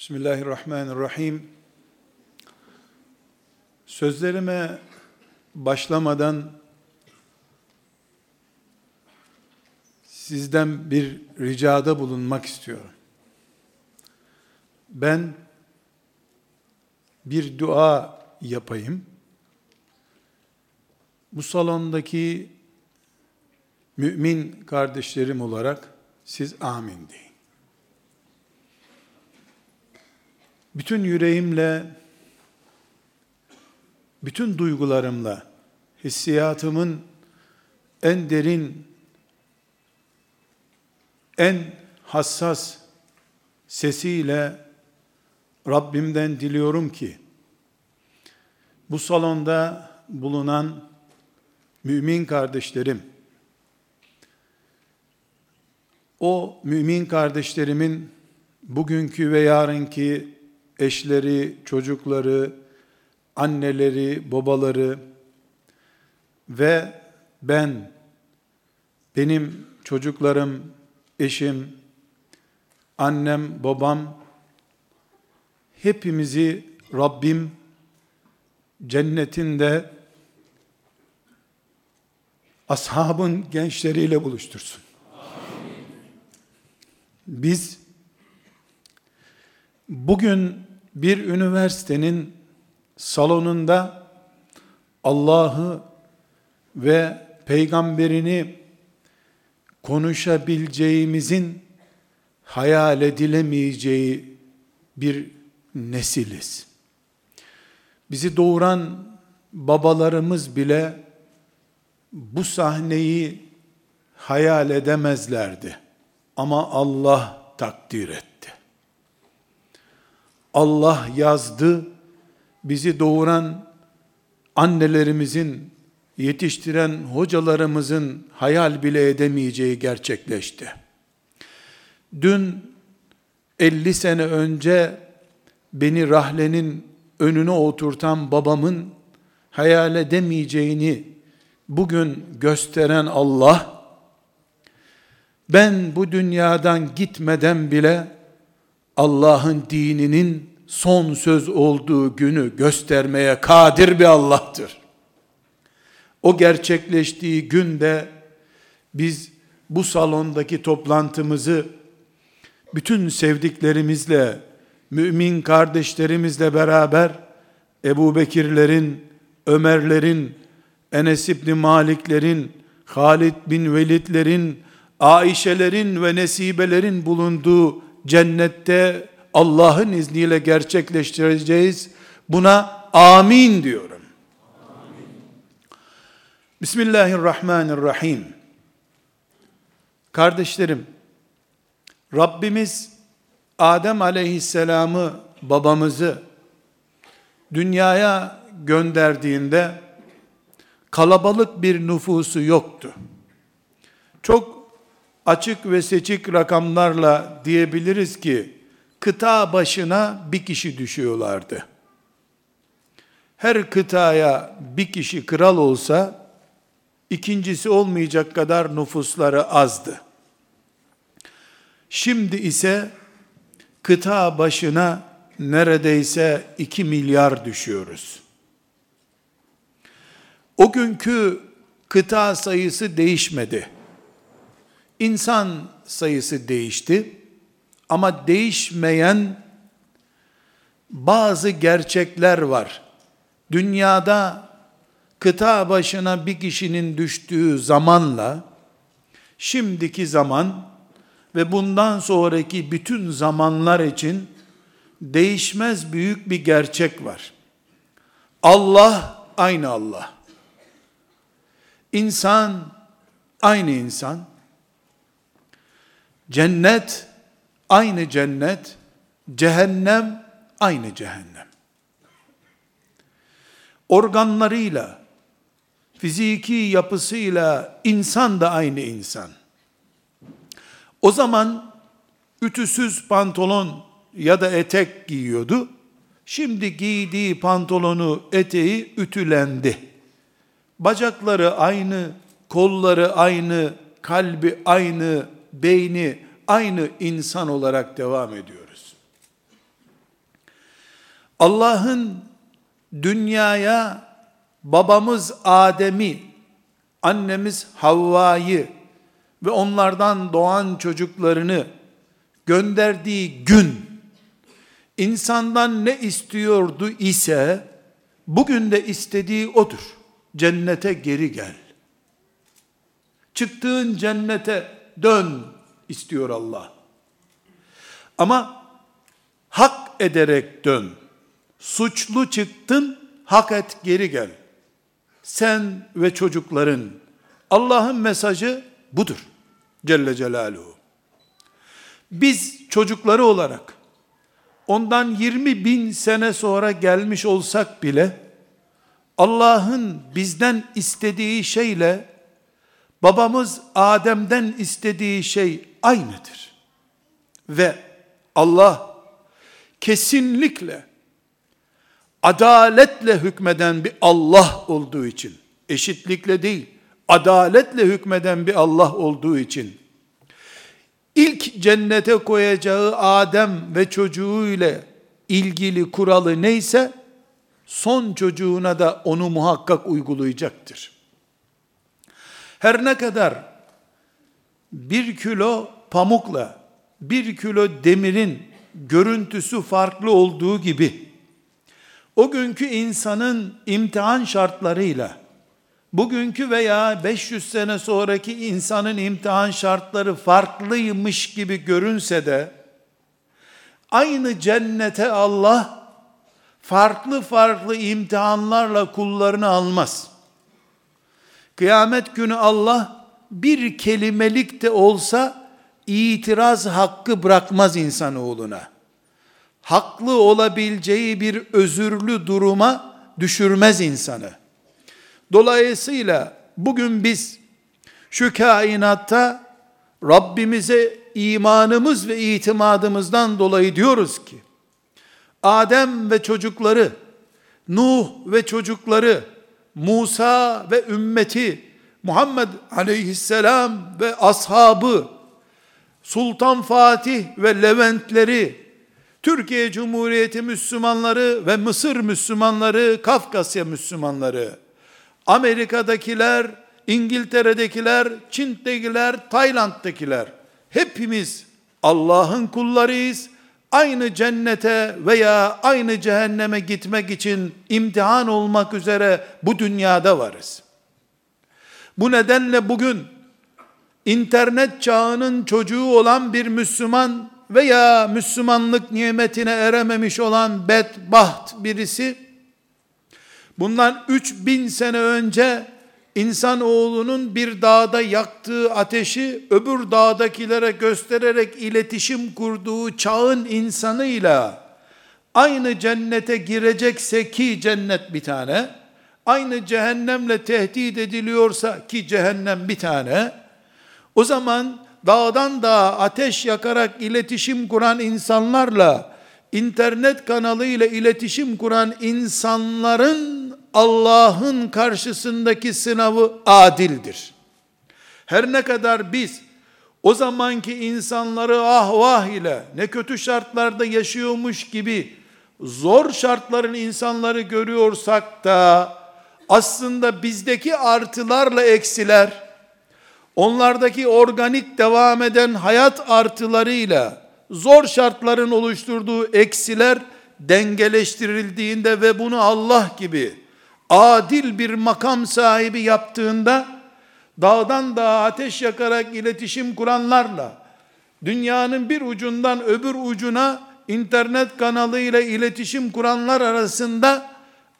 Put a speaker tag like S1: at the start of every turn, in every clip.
S1: Bismillahirrahmanirrahim. Sözlerime başlamadan sizden bir ricada bulunmak istiyorum. Ben bir dua yapayım. Bu salondaki mümin kardeşlerim olarak siz amin deyin. Bütün yüreğimle, bütün duygularımla, hissiyatımın en derin, en hassas sesiyle Rabbimden diliyorum ki, bu salonda bulunan mümin kardeşlerim, o mümin kardeşlerimin bugünkü ve yarınki eşleri, çocukları, anneleri, babaları ve ben, benim çocuklarım, eşim, annem, babam, hepimizi Rabbim cennetinde ashabın gençleriyle buluştursun. Biz bugün bir üniversitenin salonunda Allah'ı ve peygamberini konuşabileceğimizin hayal edilemeyeceği bir nesiliz. Bizi doğuran babalarımız bile bu sahneyi hayal edemezlerdi. Ama Allah takdir etti. Allah yazdı, bizi doğuran annelerimizin, yetiştiren hocalarımızın hayal bile edemeyeceği gerçekleşti. Dün 50 sene önce beni rahlenin önüne oturtan babamın hayal edemeyeceğini bugün gösteren Allah, ben bu dünyadan gitmeden bile Allah'ın dininin son söz olduğu günü göstermeye kadir bir Allah'tır. O gerçekleştiği günde biz bu salondaki toplantımızı bütün sevdiklerimizle, mümin kardeşlerimizle beraber Ebu Bekirlerin, Ömerlerin, Enes İbni Maliklerin, Halid bin Velidlerin, Aişelerin ve Nesibelerin bulunduğu cennette Allah'ın izniyle gerçekleştireceğiz. Buna amin diyorum. Amin. Bismillahirrahmanirrahim. Kardeşlerim, Rabbimiz Adem aleyhisselamı babamızı dünyaya gönderdiğinde kalabalık bir nüfusu yoktu. Çok açık ve seçik rakamlarla diyebiliriz ki kıta başına bir kişi düşüyorlardı. Her kıtaya bir kişi kral olsa ikincisi olmayacak kadar nüfusları azdı. Şimdi ise kıta başına neredeyse 2 milyar düşüyoruz. O günkü kıta sayısı değişmedi. İnsan sayısı değişti. Ama değişmeyen bazı gerçekler var. Dünyada kıta başına bir kişinin düştüğü zamanla şimdiki zaman ve bundan sonraki bütün zamanlar için değişmez büyük bir gerçek var. Allah aynı Allah. İnsan aynı insan. Cennet aynı cennet, cehennem aynı cehennem. Organlarıyla, fiziki yapısıyla insan da aynı insan. O zaman ütüsüz pantolon ya da etek giyiyordu. Şimdi giydiği pantolonu, eteği ütülendi. Bacakları aynı, kolları aynı, kalbi aynı, beyni aynı insan olarak devam ediyoruz. Allah'ın dünyaya babamız Adem'i, annemiz Havva'yı ve onlardan doğan çocuklarını gönderdiği gün insandan ne istiyordu ise bugün de istediği odur. Cennete geri gel. Çıktığın cennete dön istiyor Allah. Ama hak ederek dön. Suçlu çıktın, hak et geri gel. Sen ve çocukların Allah'ın mesajı budur. Celle Celaluhu. Biz çocukları olarak ondan 20 bin sene sonra gelmiş olsak bile Allah'ın bizden istediği şeyle babamız Adem'den istediği şey aynıdır. Ve Allah kesinlikle adaletle hükmeden bir Allah olduğu için, eşitlikle değil, adaletle hükmeden bir Allah olduğu için, ilk cennete koyacağı Adem ve çocuğu ile ilgili kuralı neyse, son çocuğuna da onu muhakkak uygulayacaktır. Her ne kadar bir kilo pamukla bir kilo demirin görüntüsü farklı olduğu gibi, o günkü insanın imtihan şartlarıyla, bugünkü veya 500 sene sonraki insanın imtihan şartları farklıymış gibi görünse de, aynı cennete Allah, farklı farklı imtihanlarla kullarını almaz. Kıyamet günü Allah, bir kelimelik de olsa, itiraz hakkı bırakmaz insanoğluna. Haklı olabileceği bir özürlü duruma düşürmez insanı. Dolayısıyla bugün biz şu kainatta Rabbimize imanımız ve itimadımızdan dolayı diyoruz ki Adem ve çocukları, Nuh ve çocukları, Musa ve ümmeti, Muhammed aleyhisselam ve ashabı Sultan Fatih ve Leventleri, Türkiye Cumhuriyeti Müslümanları ve Mısır Müslümanları, Kafkasya Müslümanları, Amerika'dakiler, İngiltere'dekiler, Çin'dekiler, Tayland'dakiler, hepimiz Allah'ın kullarıyız. Aynı cennete veya aynı cehenneme gitmek için imtihan olmak üzere bu dünyada varız. Bu nedenle bugün internet çağının çocuğu olan bir Müslüman veya Müslümanlık nimetine erememiş olan bedbaht birisi, bundan 3000 sene önce insan oğlunun bir dağda yaktığı ateşi öbür dağdakilere göstererek iletişim kurduğu çağın insanıyla aynı cennete girecekse ki cennet bir tane, aynı cehennemle tehdit ediliyorsa ki cehennem bir tane, o zaman dağdan dağa ateş yakarak iletişim kuran insanlarla internet kanalıyla iletişim kuran insanların Allah'ın karşısındaki sınavı adildir. Her ne kadar biz o zamanki insanları ahvah ile ne kötü şartlarda yaşıyormuş gibi zor şartların insanları görüyorsak da aslında bizdeki artılarla eksiler onlardaki organik devam eden hayat artılarıyla zor şartların oluşturduğu eksiler dengeleştirildiğinde ve bunu Allah gibi adil bir makam sahibi yaptığında dağdan dağa ateş yakarak iletişim kuranlarla dünyanın bir ucundan öbür ucuna internet kanalıyla iletişim kuranlar arasında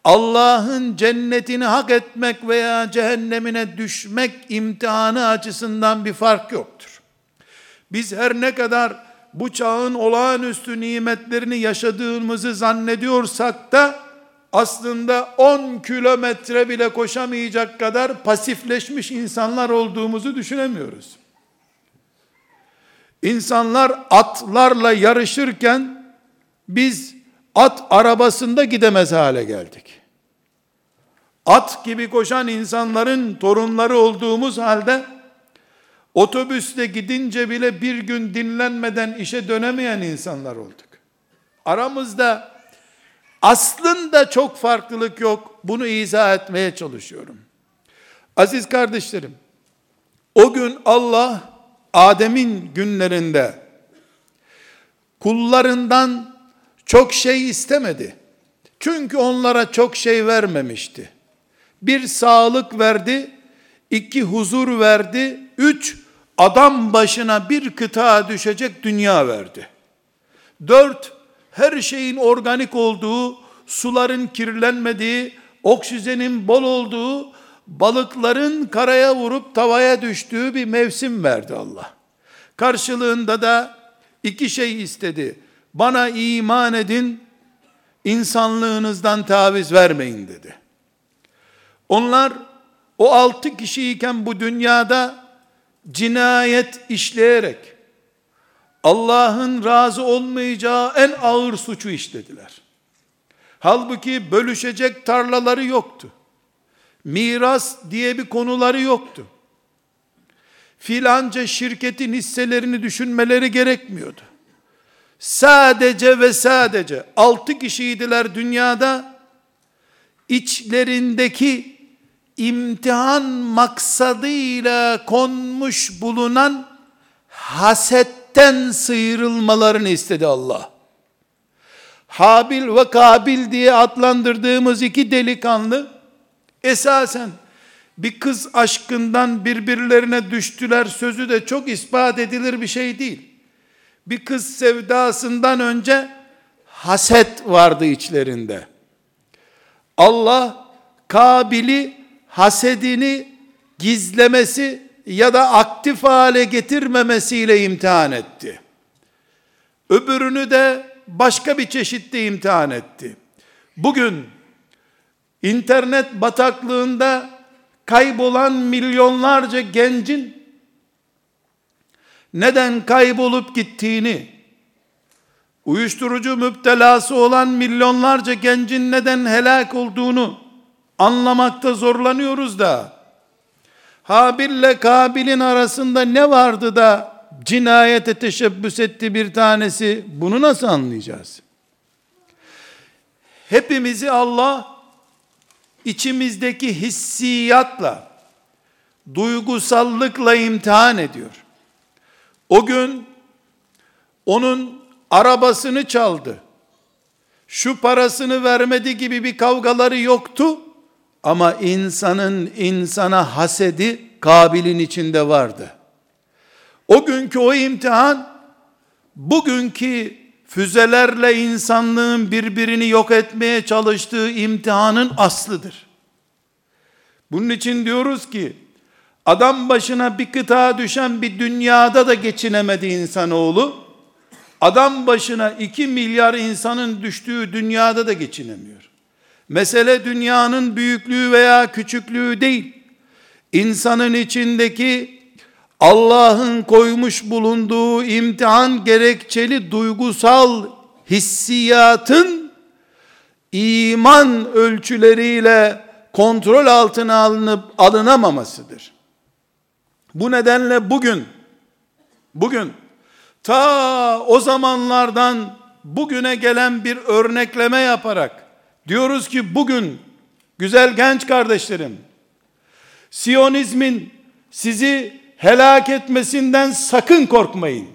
S1: Allah'ın cennetini hak etmek veya cehennemine düşmek imtihanı açısından bir fark yoktur. Biz her ne kadar bu çağın olağanüstü nimetlerini yaşadığımızı zannediyorsak da aslında 10 kilometre bile koşamayacak kadar pasifleşmiş insanlar olduğumuzu düşünemiyoruz. İnsanlar atlarla yarışırken biz at arabasında gidemez hale geldik. At gibi koşan insanların torunları olduğumuz halde otobüste gidince bile bir gün dinlenmeden işe dönemeyen insanlar olduk. Aramızda Aslında çok farklılık yok. Bunu izah etmeye çalışıyorum. Aziz kardeşlerim, o gün Allah Adem'in günlerinde kullarından çok şey istemedi. Çünkü onlara çok şey vermemişti. Bir sağlık verdi, iki huzur verdi, üç adam başına bir kıta düşecek dünya verdi. Dört, her şeyin organik olduğu, suların kirlenmediği, oksijenin bol olduğu, balıkların karaya vurup tavaya düştüğü bir mevsim verdi Allah. Karşılığında da iki şey istedi. Bana iman edin, insanlığınızdan taviz vermeyin dedi. Onlar o altı kişiyken bu dünyada cinayet işleyerek Allah'ın razı olmayacağı en ağır suçu işlediler. Halbuki bölüşecek tarlaları yoktu. Miras diye bir konuları yoktu. Filanca şirketin hisselerini düşünmeleri gerekmiyordu. Sadece ve sadece altı kişiydiler dünyada. İçlerindeki imtihan maksadıyla konmuş bulunan hasetten sıyrılmalarını istedi Allah. Habil ve Kabil diye adlandırdığımız iki delikanlı esasen bir kız aşkından birbirlerine düştüler sözü de çok ispat edilir bir şey değil. Bir kız sevdasından önce haset vardı içlerinde. Allah Kabil'i hasedini gizlemesi ya da aktif hale getirmemesiyle imtihan etti. Öbürünü de başka bir çeşitte imtihan etti. Bugün internet bataklığında kaybolan milyonlarca gencin neden kaybolup gittiğini, uyuşturucu müptelası olan milyonlarca gencin neden helak olduğunu anlamakta zorlanıyoruz da, Habil ile Kabil'in arasında ne vardı da cinayete teşebbüs etti bir tanesi, bunu nasıl anlayacağız? Hepimizi Allah içimizdeki hissiyatla, duygusallıkla imtihan ediyor. O gün onun arabasını çaldı. Şu parasını vermedi gibi bir kavgaları yoktu. Ama insanın insana hasedi Kabil'in içinde vardı. O günkü o imtihan bugünkü füzelerle insanlığın birbirini yok etmeye çalıştığı imtihanın aslıdır. Bunun için diyoruz ki adam başına bir kıta düşen bir dünyada da geçinemedi insanoğlu. Adam başına iki milyar insanın düştüğü dünyada da geçinemiyor. Mesele dünyanın büyüklüğü veya küçüklüğü değil. İnsanın içindeki Allah'ın koymuş bulunduğu imtihan gerekçeli duygusal hissiyatın iman ölçüleriyle kontrol altına alınıp alınamamasıdır. Bu nedenle bugün bugün ta o zamanlardan bugüne gelen bir örnekleme yaparak diyoruz ki bugün güzel genç kardeşlerim Siyonizmin sizi helak etmesinden sakın korkmayın.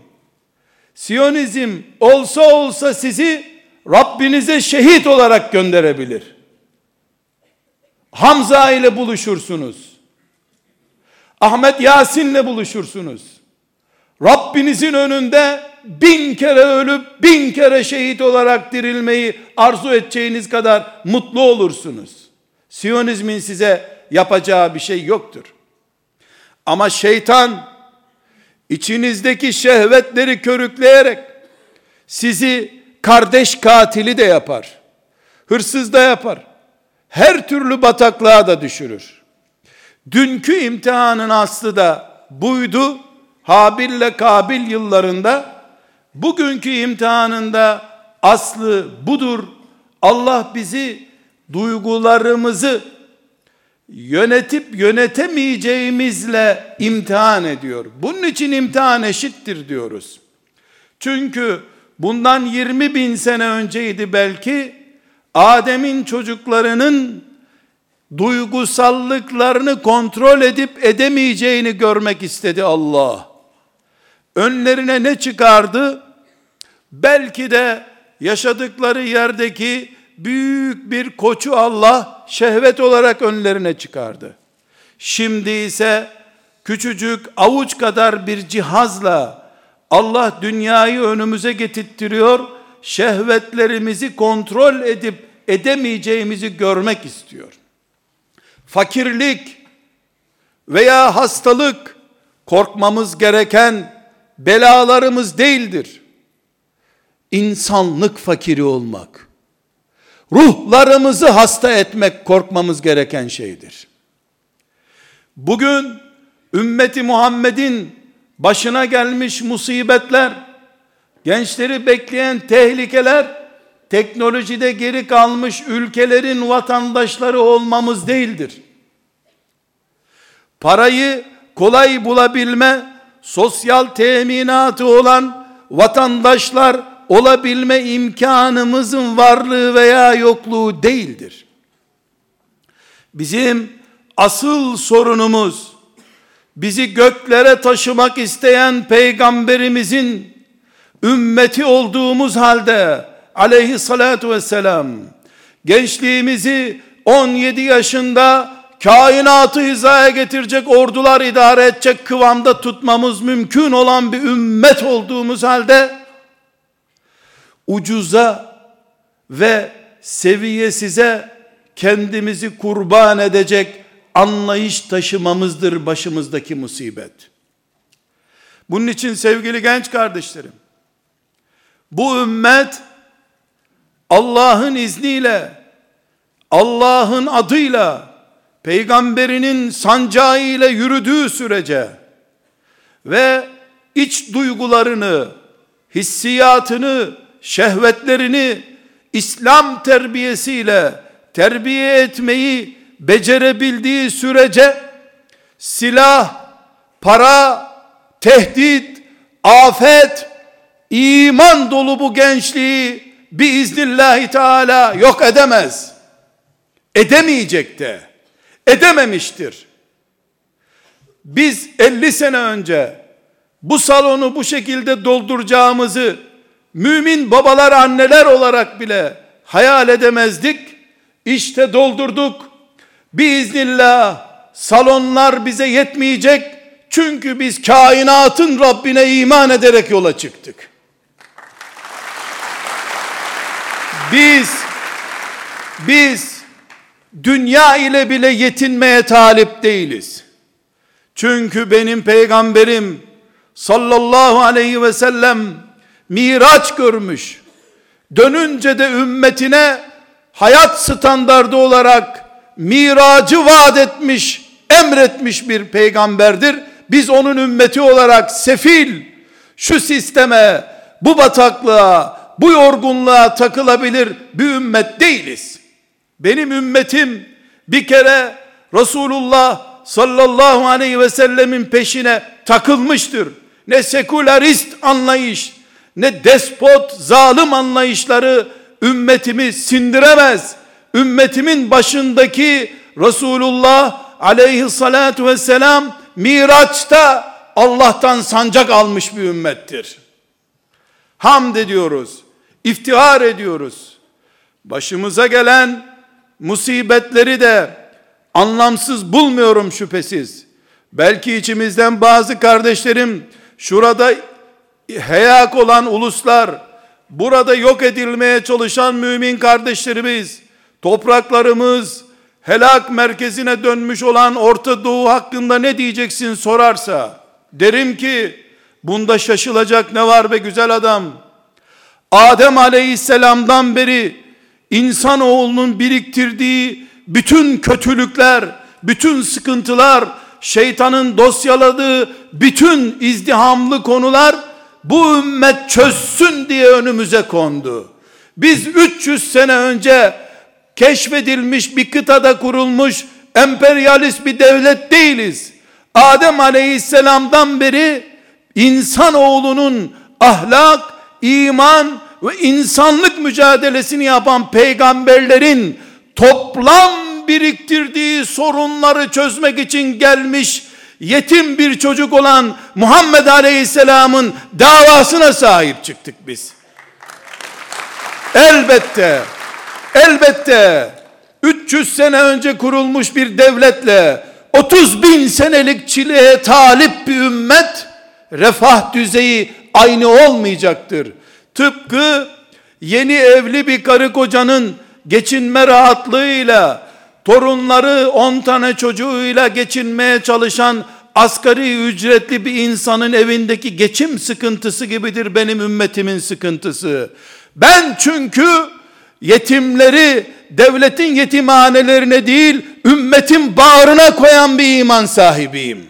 S1: Siyonizm olsa olsa sizi Rabbinize şehit olarak gönderebilir. Hamza ile buluşursunuz. Ahmet Yasin'le buluşursunuz. Rabbinizin önünde bin kere ölüp bin kere şehit olarak dirilmeyi arzu edeceğiniz kadar mutlu olursunuz. Siyonizmin size yapacağı bir şey yoktur. Ama şeytan içinizdeki şehvetleri körükleyerek sizi kardeş katili de yapar. Hırsız da yapar. Her türlü bataklığa da düşürür. Dünkü imtihanın aslı da buydu. Habil ile Kabil yıllarında bugünkü imtihanında aslı budur. Allah bizi duygularımızı yönetip yönetemeyeceğimizle imtihan ediyor. Bunun için imtihan eşittir diyoruz. Çünkü bundan 20 bin sene önceydi belki Adem'in çocuklarının duygusallıklarını kontrol edip edemeyeceğini görmek istedi Allah. Önlerine ne çıkardı? Belki de yaşadıkları yerdeki büyük bir koçu Allah şehvet olarak önlerine çıkardı. Şimdi ise küçücük avuç kadar bir cihazla Allah dünyayı önümüze getirtiyor. Şehvetlerimizi kontrol edip edemeyeceğimizi görmek istiyor. Fakirlik veya hastalık korkmamız gereken belalarımız değildir. İnsanlık fakiri olmak, ruhlarımızı hasta etmek korkmamız gereken şeydir. Bugün ümmeti Muhammed'in başına gelmiş musibetler, gençleri bekleyen tehlikeler, teknolojide geri kalmış ülkelerin vatandaşları olmamız değildir. Parayı kolay bulabilme, sosyal teminatı olan vatandaşlar olabilme imkanımızın varlığı veya yokluğu değildir. Bizim asıl sorunumuz bizi göklere taşımak isteyen peygamberimizin ümmeti olduğumuz halde aleyhissalatu vesselam gençliğimizi 17 yaşında kainatı hizaya getirecek ordular idare edecek kıvamda tutmamız mümkün olan bir ümmet olduğumuz halde ucuza ve seviyesize kendimizi kurban edecek anlayış taşımamızdır başımızdaki musibet. Bunun için sevgili genç kardeşlerim, bu ümmet Allah'ın izniyle, Allah'ın adıyla, peygamberinin sancağı ile yürüdüğü sürece ve iç duygularını, hissiyatını, şehvetlerini İslam terbiyesiyle terbiye etmeyi becerebildiği sürece silah, para, tehdit, afet, iman dolu bu gençliği biiznillahü teala yok edemez. Edemeyecek de. Edememiştir. Biz 50 sene önce bu salonu bu şekilde dolduracağımızı mümin babalar anneler olarak bile hayal edemezdik. İşte doldurduk. Biiznillah salonlar bize yetmeyecek. Çünkü biz kainatın Rabbine iman ederek yola çıktık. Biz biz dünya ile bile yetinmeye talip değiliz. Çünkü benim peygamberim sallallahu aleyhi ve sellem miraç görmüş. Dönünce de ümmetine hayat standardı olarak miracı vaat etmiş, emretmiş bir peygamberdir. Biz onun ümmeti olarak sefil, şu sisteme, bu bataklığa, bu yorgunluğa takılabilir bir ümmet değiliz. Benim ümmetim bir kere Resulullah sallallahu aleyhi ve sellemin peşine takılmıştır. Ne sekülerist anlayış, ne despot, zalim anlayışları ümmetimi sindiremez. Ümmetimin başındaki Resulullah aleyhissalatu vesselam Miraç'ta Allah'tan sancak almış bir ümmettir. Hamd ediyoruz, iftihar ediyoruz. Başımıza gelen musibetleri de anlamsız bulmuyorum şüphesiz. Belki içimizden bazı kardeşlerim şurada heyak olan uluslar, burada yok edilmeye çalışan mümin kardeşlerimiz, topraklarımız, helak merkezine dönmüş olan Orta Doğu hakkında ne diyeceksin sorarsa, derim ki, bunda şaşılacak ne var be güzel adam? Adem aleyhisselamdan beri, insanoğlunun biriktirdiği bütün kötülükler, bütün sıkıntılar, şeytanın dosyaladığı bütün izdihamlı konular bu ümmet çözsün diye önümüze kondu. Biz 300 sene önce keşfedilmiş bir kıtada kurulmuş emperyalist bir devlet değiliz. Adem aleyhisselamdan beri insanoğlunun ahlak, iman ve insanlık mücadelesini yapan peygamberlerin toplam biriktirdiği sorunları çözmek için gelmiş yetim bir çocuk olan Muhammed Aleyhisselam'ın davasına sahip çıktık biz. Elbette, elbette 300 sene önce kurulmuş bir devletle 30 bin senelik çileye talip bir ümmet refah düzeyi aynı olmayacaktır. Tıpkı yeni evli bir karı kocanın geçinme rahatlığıyla torunları 10 tane çocuğuyla geçinmeye çalışan asgari ücretli bir insanın evindeki geçim sıkıntısı gibidir benim ümmetimin sıkıntısı. Ben çünkü yetimleri devletin yetimhanelerine değil ümmetin bağrına koyan bir iman sahibiyim.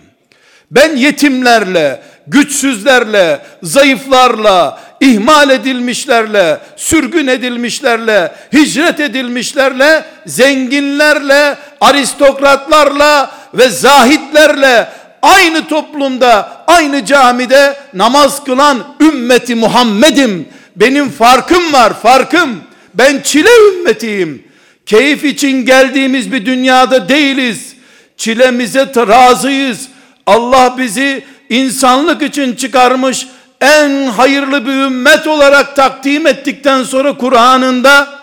S1: Ben yetimlerle, güçsüzlerle, zayıflarla, ihmal edilmişlerle, sürgün edilmişlerle, hicret edilmişlerle, zenginlerle, aristokratlarla ve zahitlerle aynı toplumda, aynı camide namaz kılan ümmeti Muhammed'im. Benim farkım var, farkım. Ben çile ümmetiyim. Keyif için geldiğimiz bir dünyada değiliz. Çilemize razıyız. Allah bizi insanlık için çıkarmış en hayırlı bir ümmet olarak takdim ettikten sonra Kur'an'ında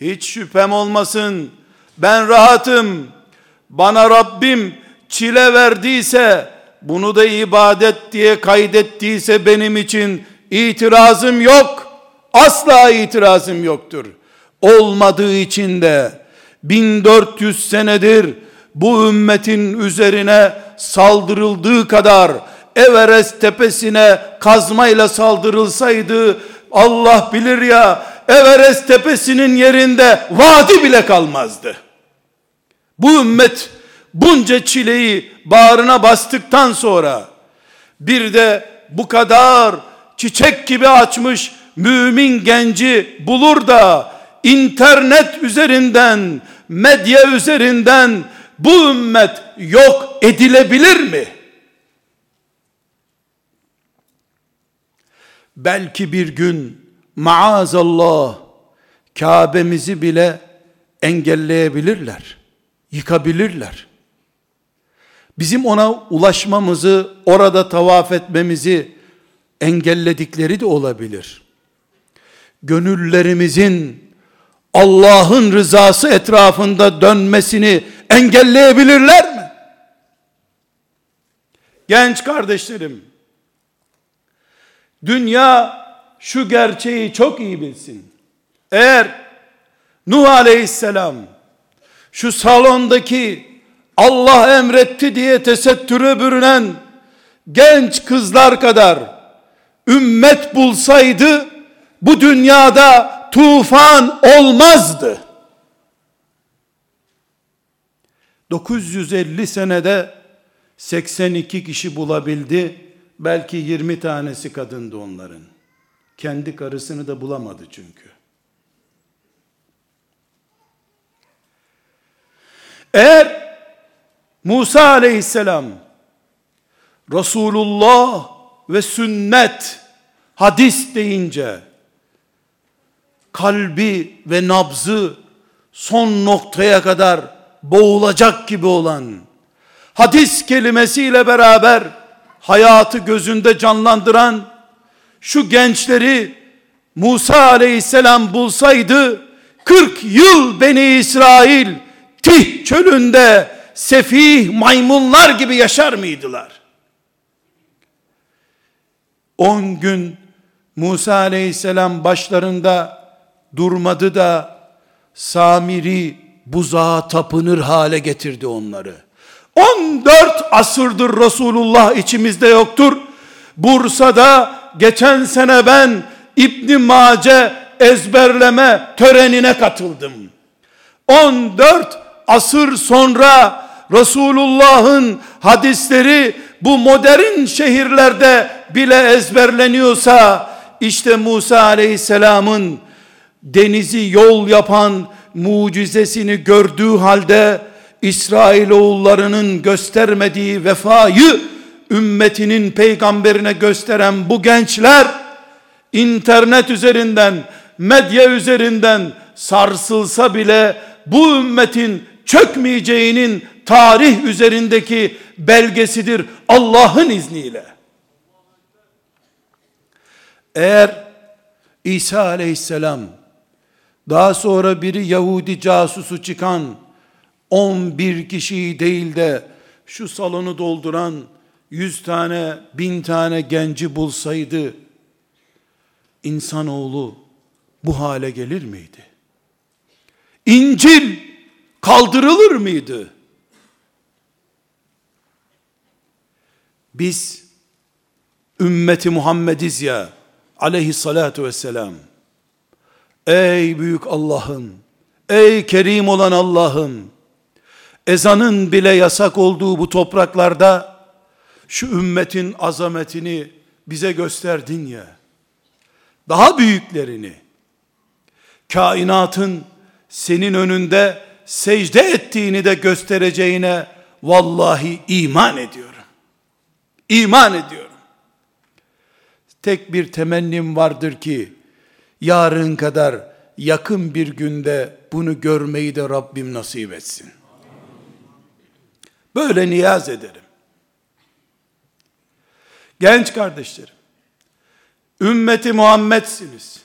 S1: hiç şüphem olmasın ben rahatım. Bana Rabbim çile verdiyse bunu da ibadet diye kaydettiyse benim için itirazım yok. Asla itirazım yoktur. Olmadığı için de 1400 senedir bu ümmetin üzerine saldırıldığı kadar Everest tepesine kazmayla saldırılsaydı Allah bilir ya Everest tepesinin yerinde vadi bile kalmazdı. Bu ümmet bunca çileyi bağrına bastıktan sonra bir de bu kadar çiçek gibi açmış mümin genci bulur da internet üzerinden medya üzerinden bu ümmet yok edilebilir mi? Belki bir gün maazallah Kabe'mizi bile engelleyebilirler. Yıkabilirler. Bizim ona ulaşmamızı, orada tavaf etmemizi engelledikleri de olabilir. Gönüllerimizin Allah'ın rızası etrafında dönmesini engelleyebilirler mi? Genç kardeşlerim, Dünya şu gerçeği çok iyi bilsin. Eğer Nuh aleyhisselam şu salondaki Allah emretti diye tesettüre bürünen genç kızlar kadar ümmet bulsaydı bu dünyada tufan olmazdı. 950 senede 82 kişi bulabildi. Belki 20 tanesi kadındı onların. Kendi karısını da bulamadı çünkü. Eğer Musa aleyhisselam Resulullah ve sünnet hadis deyince kalbi ve nabzı son noktaya kadar boğulacak gibi olan hadis kelimesiyle beraber hayatı gözünde canlandıran şu gençleri Musa aleyhisselam bulsaydı 40 yıl Beni İsrail Tih çölünde sefih maymunlar gibi yaşar mıydılar? 10 gün Musa aleyhisselam başlarında durmadı da Samiri buzağa tapınır hale getirdi onları. 14 asırdır Resulullah içimizde yoktur. Bursa'da geçen sene ben İbn Mace ezberleme törenine katıldım. 14 asır sonra Resulullah'ın hadisleri bu modern şehirlerde bile ezberleniyorsa işte Musa Aleyhisselam'ın denizi yol yapan mucizesini gördüğü halde İsrailoğullarının göstermediği vefayı ümmetinin peygamberine gösteren bu gençler internet üzerinden, medya üzerinden sarsılsa bile bu ümmetin çökmeyeceğinin tarih üzerindeki belgesidir Allah'ın izniyle. Eğer İsa aleyhisselam daha sonra biri Yahudi casusu çıkan 11 kişiyi değil de şu salonu dolduran 100 tane, bin tane genci bulsaydı insanoğlu bu hale gelir miydi? İncil kaldırılır mıydı? Biz ümmeti Muhammediz ya aleyhissalatu vesselam. Ey büyük Allah'ım, ey kerim olan Allah'ım, ezanın bile yasak olduğu bu topraklarda, şu ümmetin azametini bize gösterdin ya, daha büyüklerini, kainatın senin önünde secde ettiğini de göstereceğine vallahi iman ediyorum. İman ediyorum. Tek bir temennim vardır ki yarın kadar yakın bir günde bunu görmeyi de Rabbim nasip etsin. Böyle niyaz ederim. Genç kardeşlerim, ümmeti Muhammed'siniz.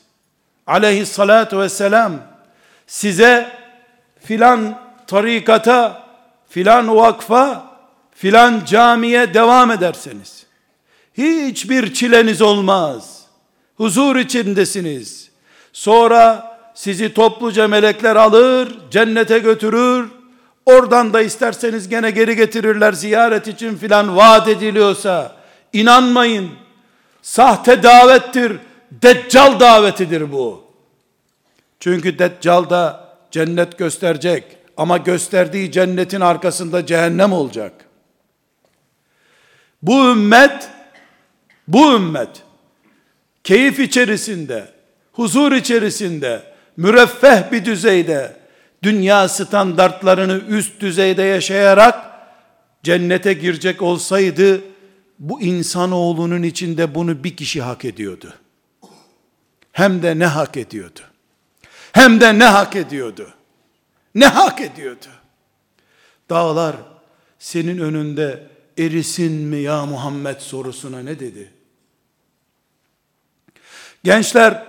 S1: Aleyhissalatu vesselam size filan tarikata, filan vakfa, filan camiye devam ederseniz, hiçbir çileniz olmaz. Huzur içindesiniz. Sonra sizi topluca melekler alır, cennete götürür. Oradan da isterseniz gene geri getirirler ziyaret için filan vaat ediliyorsa inanmayın. Sahte davettir. Deccal davetidir bu. Çünkü Deccal da cennet gösterecek ama gösterdiği cennetin arkasında cehennem olacak. Bu ümmet bu ümmet keyif içerisinde, huzur içerisinde, müreffeh bir düzeyde, dünya standartlarını üst düzeyde yaşayarak cennete girecek olsaydı, bu insanoğlunun içinde bunu bir kişi hak ediyordu. Hem de ne hak ediyordu? Hem de ne hak ediyordu? Ne hak ediyordu? Dağlar senin önünde erisin mi ya Muhammed sorusuna ne dedi? Gençler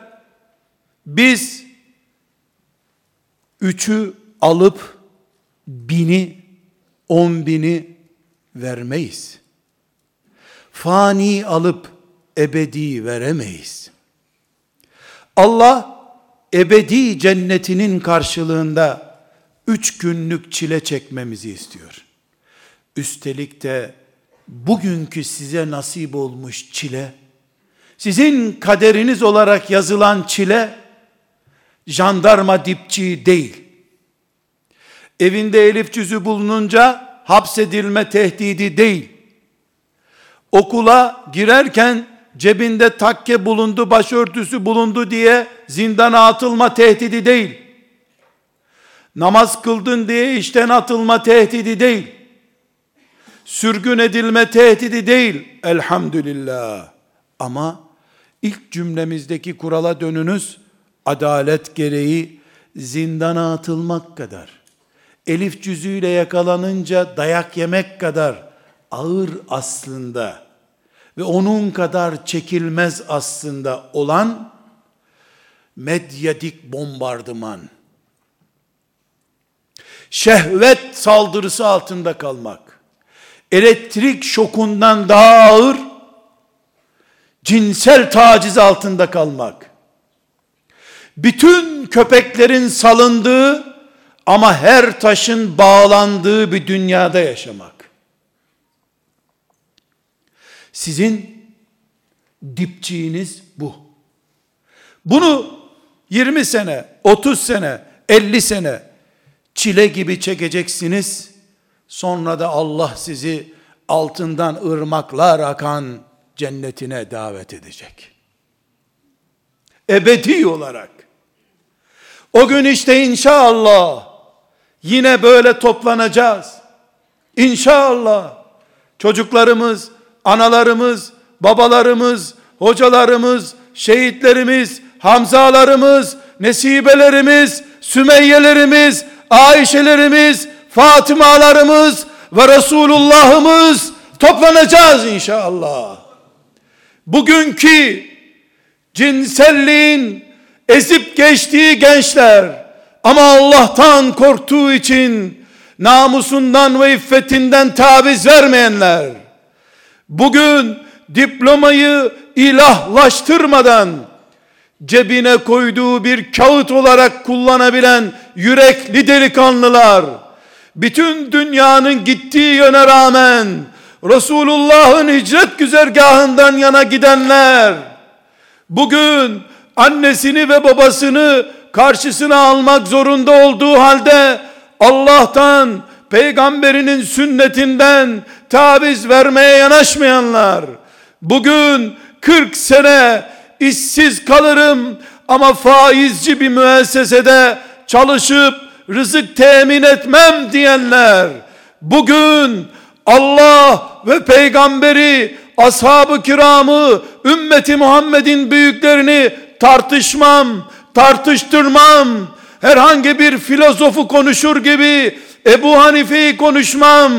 S1: biz üçü alıp bini, on bini vermeyiz. Fani alıp ebedi veremeyiz. Allah ebedi cennetinin karşılığında üç günlük çile çekmemizi istiyor. Üstelik de bugünkü size nasip olmuş çile, sizin kaderiniz olarak yazılan çile, jandarma dipçiği değil. Evinde elif cüzü bulununca hapsedilme tehdidi değil. Okula girerken cebinde takke bulundu, başörtüsü bulundu diye zindana atılma tehdidi değil. Namaz kıldın diye işten atılma tehdidi değil. Sürgün edilme tehdidi değil. Elhamdülillah. Ama ilk cümlemizdeki kurala dönünüz, adalet gereği zindana atılmak kadar, elif cüzüyle yakalanınca dayak yemek kadar ağır aslında ve onun kadar çekilmez aslında olan medyatik bombardıman, şehvet saldırısı altında kalmak, elektrik şokundan daha ağır, cinsel taciz altında kalmak, bütün köpeklerin salındığı ama her taşın bağlandığı bir dünyada yaşamak. Sizin dipçiğiniz bu. Bunu 20 sene, 30 sene, 50 sene çile gibi çekeceksiniz. Sonra da Allah sizi altından ırmaklar akan cennetine davet edecek. Ebedi olarak. O gün işte inşallah yine böyle toplanacağız. İnşallah çocuklarımız, analarımız, babalarımız, hocalarımız, şehitlerimiz, Hamzalarımız, Nesibelerimiz, Sümeyyelerimiz, Ayşelerimiz, Fatımalarımız ve Resulullah'ımız toplanacağız inşallah. Bugünkü cinselliğin ezip geçtiği gençler. Ama Allah'tan korktuğu için namusundan ve iffetinden taviz vermeyenler. Bugün diplomayı ilahlaştırmadan cebine koyduğu bir kağıt olarak kullanabilen yürekli delikanlılar bütün dünyanın gittiği yöne rağmen Resulullah'ın hicret güzergahından yana gidenler bugün annesini ve babasını karşısına almak zorunda olduğu halde Allah'tan peygamberinin sünnetinden taviz vermeye yanaşmayanlar bugün 40 sene işsiz kalırım ama faizci bir müessesede çalışıp rızık temin etmem diyenler bugün Allah ve peygamberi ashab-ı kiramı ümmeti Muhammed'in büyüklerini tartışmam tartıştırmam. Herhangi bir filozofu konuşur gibi Ebu Hanife'yi konuşmam.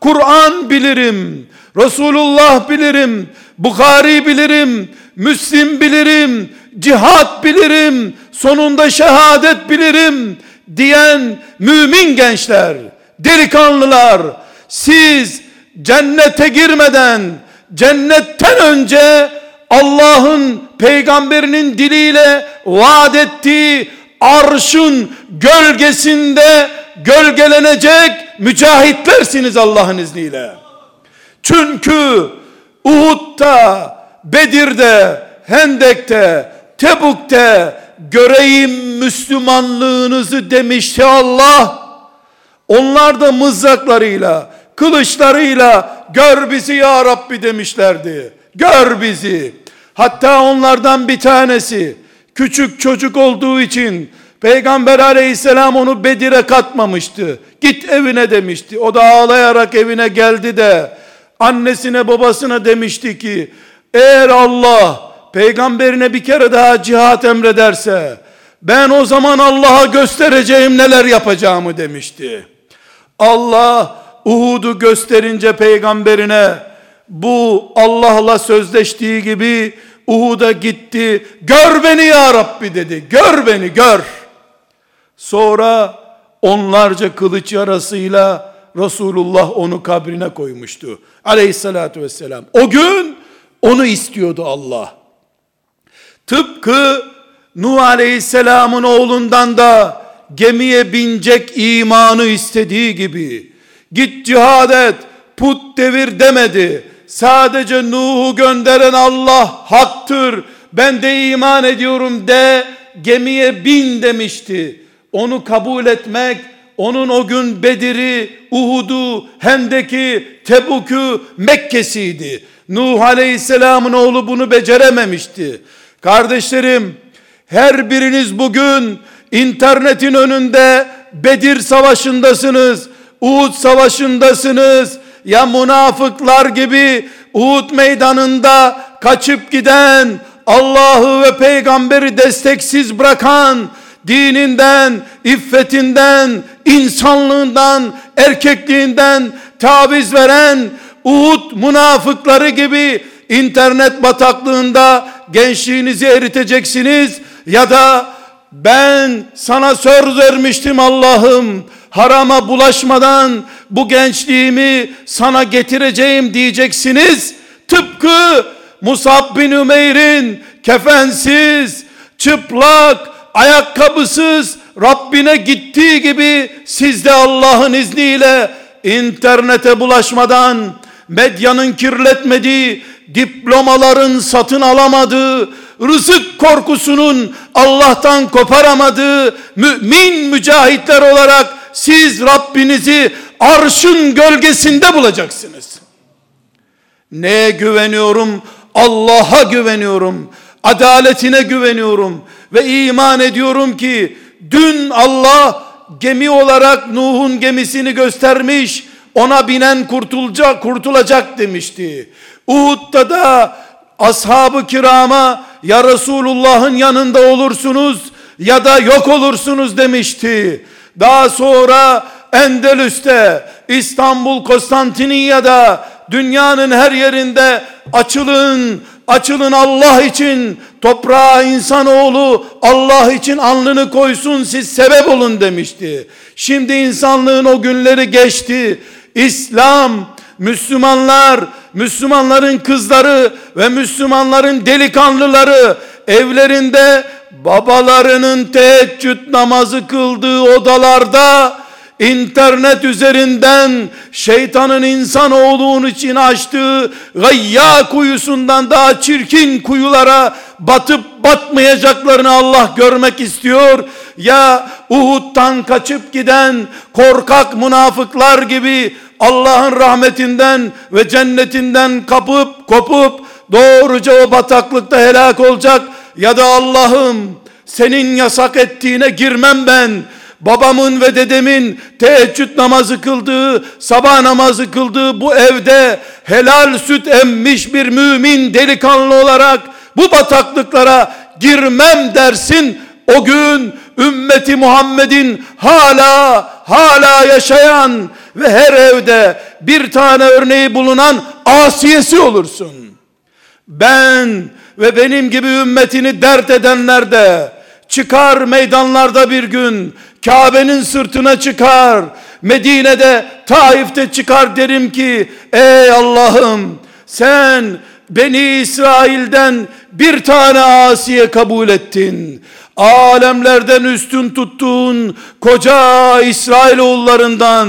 S1: Kur'an bilirim Resulullah bilirim Bukhari bilirim Müslim bilirim cihat bilirim sonunda şehadet bilirim diyen mümin gençler delikanlılar siz cennete girmeden cennetten önce Allah'ın peygamberinin diliyle vaat ettiği arşın gölgesinde gölgelenecek mücahitlersiniz Allah'ın izniyle. Çünkü Uhud'da, Bedir'de, Hendek'te, Tebuk'te göreyim Müslümanlığınızı demişti Allah. Onlar da mızraklarıyla, kılıçlarıyla gör bizi ya Rabbi demişlerdi. Gör bizi. Hatta onlardan bir tanesi küçük çocuk olduğu için Peygamber aleyhisselam onu Bedir'e katmamıştı. Git evine demişti. O da ağlayarak evine geldi de annesine babasına demişti ki eğer Allah peygamberine bir kere daha cihat emrederse ben o zaman Allah'a göstereceğim neler yapacağımı demişti. Allah Uhud'u gösterince peygamberine bu Allah'la sözleştiği gibi Uhud'a gitti. Gör beni ya Rabbi dedi. Gör beni gör. Sonra onlarca kılıç yarasıyla Resulullah onu kabrine koymuştu. Aleyhissalatü vesselam. O gün onu istiyordu Allah. Tıpkı Nuh Aleyhisselam'ın oğlundan da gemiye binecek imanı istediği gibi git cihad et put devir demedi sadece Nuh'u gönderen Allah haktır ben de iman ediyorum de gemiye bin demişti onu kabul etmek onun o gün Bedir'i, Uhud'u, Hendek'i, Tebuk'u, Mekke'siydi. Nuh Aleyhisselam'ın oğlu bunu becerememişti. Kardeşlerim, her biriniz bugün internetin önünde Bedir savaşındasınız, Uhud savaşındasınız. Ya münafıklar gibi Uhud meydanında kaçıp giden, Allah'ı ve peygamberi desteksiz bırakan, dininden, iffetinden, insanlığından, erkekliğinden taviz veren Uhud münafıkları gibi internet bataklığında gençliğinizi eriteceksiniz ya da ben sana söz vermiştim Allah'ım harama bulaşmadan bu gençliğimi sana getireceğim diyeceksiniz. Tıpkı Musab bin Ümeyr'in kefensiz, çıplak, ayakkabısız Rabbine gittiği gibi siz de Allah'ın izniyle internete bulaşmadan medyanın kirletmediği diplomaların satın alamadığı rızık korkusunun Allah'tan koparamadığı mümin mücahitler olarak siz Rabbinizi arşın gölgesinde bulacaksınız. Neye güveniyorum? Allah'a güveniyorum. Adaletine güveniyorum ve iman ediyorum ki dün Allah gemi olarak Nuh'un gemisini göstermiş. Ona binen kurtulacak, kurtulacak demişti. Uhud'da da ashab-ı kirama ya Resulullah'ın yanında olursunuz ya da yok olursunuz demişti. Daha sonra Endülüs'te, İstanbul, Konstantiniyye'de, dünyanın her yerinde açılın, açılın Allah için, toprağa insanoğlu Allah için alnını koysun siz sebep olun demişti. Şimdi insanlığın o günleri geçti. İslam, Müslümanlar, Müslümanların kızları ve Müslümanların delikanlıları evlerinde babalarının teheccüd namazı kıldığı odalarda internet üzerinden şeytanın insan olduğunu için açtığı gayya kuyusundan daha çirkin kuyulara batıp batmayacaklarını Allah görmek istiyor. Ya Uhud'dan kaçıp giden korkak münafıklar gibi Allah'ın rahmetinden ve cennetinden kapıp kopup doğruca o bataklıkta helak olacak ya da Allah'ım senin yasak ettiğine girmem ben babamın ve dedemin teheccüd namazı kıldığı, sabah namazı kıldığı bu evde helal süt emmiş bir mümin delikanlı olarak bu bataklıklara girmem dersin. O gün ümmeti Muhammed'in hala hala yaşayan ve her evde bir tane örneği bulunan asiyesi olursun. Ben ve benim gibi ümmetini dert edenler de çıkar meydanlarda bir gün Kabe'nin sırtına çıkar Medine'de Taif'te çıkar derim ki ey Allah'ım sen Beni İsrail'den bir tane asiye kabul ettin. Alemlerden üstün tuttuğun koca İsrailoğullarından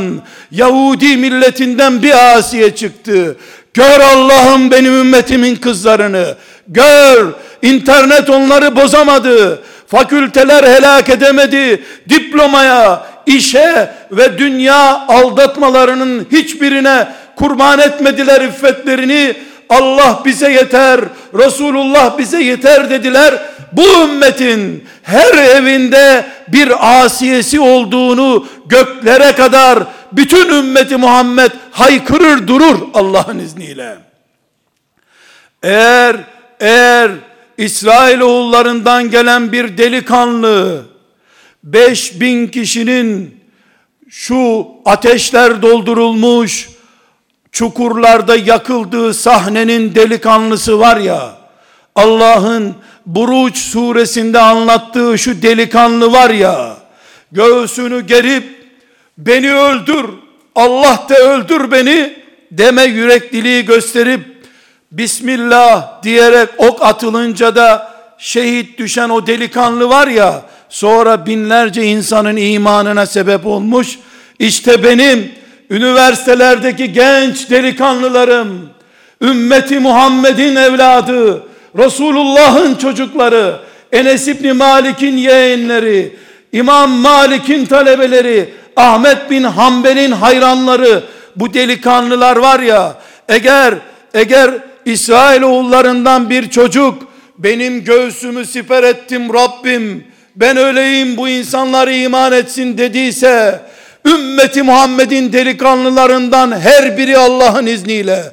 S1: Yahudi milletinden bir asiye çıktı. Gör Allah'ım benim ümmetimin kızlarını. Gör internet onları bozamadı. Fakülteler helak edemedi. Diplomaya, işe ve dünya aldatmalarının hiçbirine kurban etmediler iffetlerini. Allah bize yeter, Resulullah bize yeter dediler. Bu ümmetin her evinde bir asiyesi olduğunu göklere kadar bütün ümmeti Muhammed haykırır durur Allah'ın izniyle. Eğer eğer İsrail oğullarından gelen bir delikanlı 5000 kişinin şu ateşler doldurulmuş çukurlarda yakıldığı sahnenin delikanlısı var ya Allah'ın Buruç suresinde anlattığı şu delikanlı var ya göğsünü gerip beni öldür Allah da öldür beni deme yürekliliği gösterip Bismillah diyerek ok atılınca da şehit düşen o delikanlı var ya sonra binlerce insanın imanına sebep olmuş. İşte benim üniversitelerdeki genç delikanlılarım ümmeti Muhammed'in evladı Resulullah'ın çocukları Enes İbni Malik'in yeğenleri İmam Malik'in talebeleri Ahmet bin Hanbel'in hayranları bu delikanlılar var ya eğer eğer İsrail oğullarından bir çocuk benim göğsümü siper ettim Rabbim ben öyleyim bu insanlar iman etsin dediyse ümmeti Muhammed'in delikanlılarından her biri Allah'ın izniyle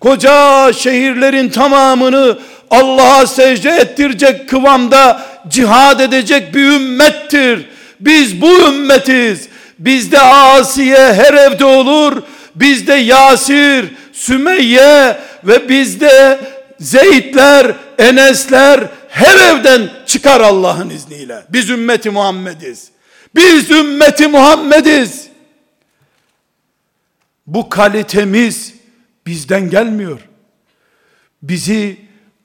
S1: koca şehirlerin tamamını Allah'a secde ettirecek kıvamda cihad edecek bir ümmettir. Biz bu ümmetiz. Bizde Asiye her evde olur. Bizde Yasir, Sümeyye ve bizde Zeydler, Enesler her evden çıkar Allah'ın izniyle. Biz ümmeti Muhammediz. Biz ümmeti Muhammediz. Bu kalitemiz bizden gelmiyor. Bizi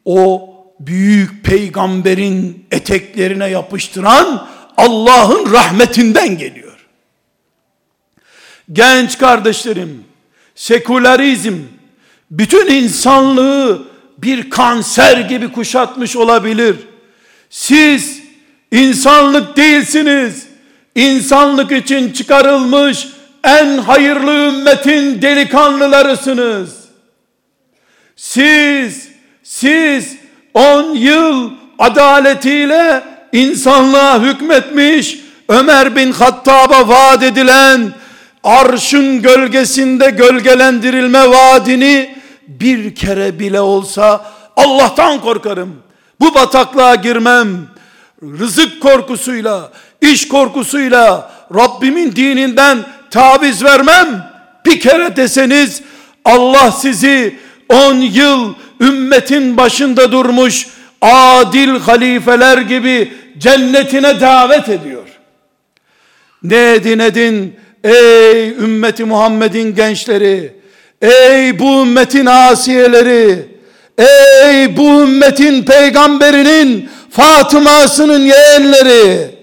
S1: o büyük peygamberin eteklerine yapıştıran Allah'ın rahmetinden geliyor. Genç kardeşlerim, sekülerizm bütün insanlığı bir kanser gibi kuşatmış olabilir. Siz insanlık değilsiniz. İnsanlık için çıkarılmış en hayırlı ümmetin delikanlılarısınız. Siz siz 10 yıl adaletiyle insanlığa hükmetmiş Ömer bin Hattab'a vaat edilen arşın gölgesinde gölgelendirilme vaadini bir kere bile olsa Allah'tan korkarım. bu bataklığa girmem, rızık korkusuyla, iş korkusuyla, Rabbimin dininden taviz vermem, bir kere deseniz, Allah sizi 10 yıl ümmetin başında durmuş, adil halifeler gibi cennetine davet ediyor. Ne edin edin ey ümmeti Muhammed'in gençleri, ey bu ümmetin asiyeleri, ey bu ümmetin peygamberinin Fatıma'sının yeğenleri,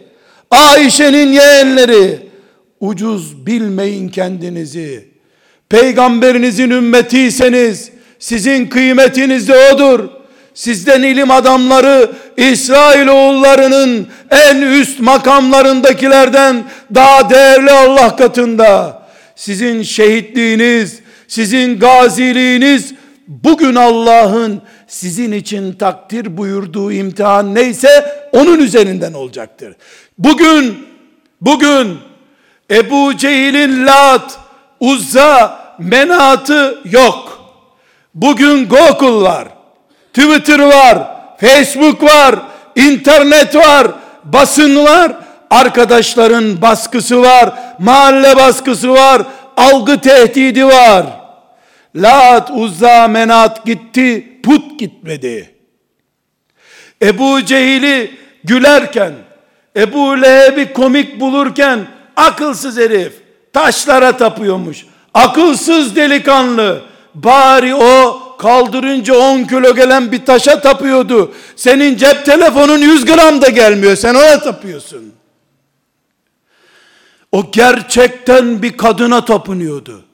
S1: Ayşe'nin yeğenleri, ucuz bilmeyin kendinizi. Peygamberinizin ümmetiyseniz, sizin kıymetiniz de odur. Sizden ilim adamları İsrail oğullarının en üst makamlarındakilerden daha değerli Allah katında. Sizin şehitliğiniz, sizin gaziliğiniz bugün Allah'ın sizin için takdir buyurduğu imtihan neyse onun üzerinden olacaktır. Bugün bugün Ebu Cehil'in Lat, Uzza, Menat'ı yok. Bugün Google var. Twitter var, Facebook var, internet var, basın var, arkadaşların baskısı var, mahalle baskısı var, algı tehdidi var. Lat, Uzza, Menat gitti, put gitmedi. Ebu Cehil'i gülerken, Ebu Leheb'i komik bulurken, akılsız herif, taşlara tapıyormuş. Akılsız delikanlı, bari o kaldırınca 10 kilo gelen bir taşa tapıyordu. Senin cep telefonun 100 gram da gelmiyor. Sen ona tapıyorsun. O gerçekten bir kadına tapınıyordu.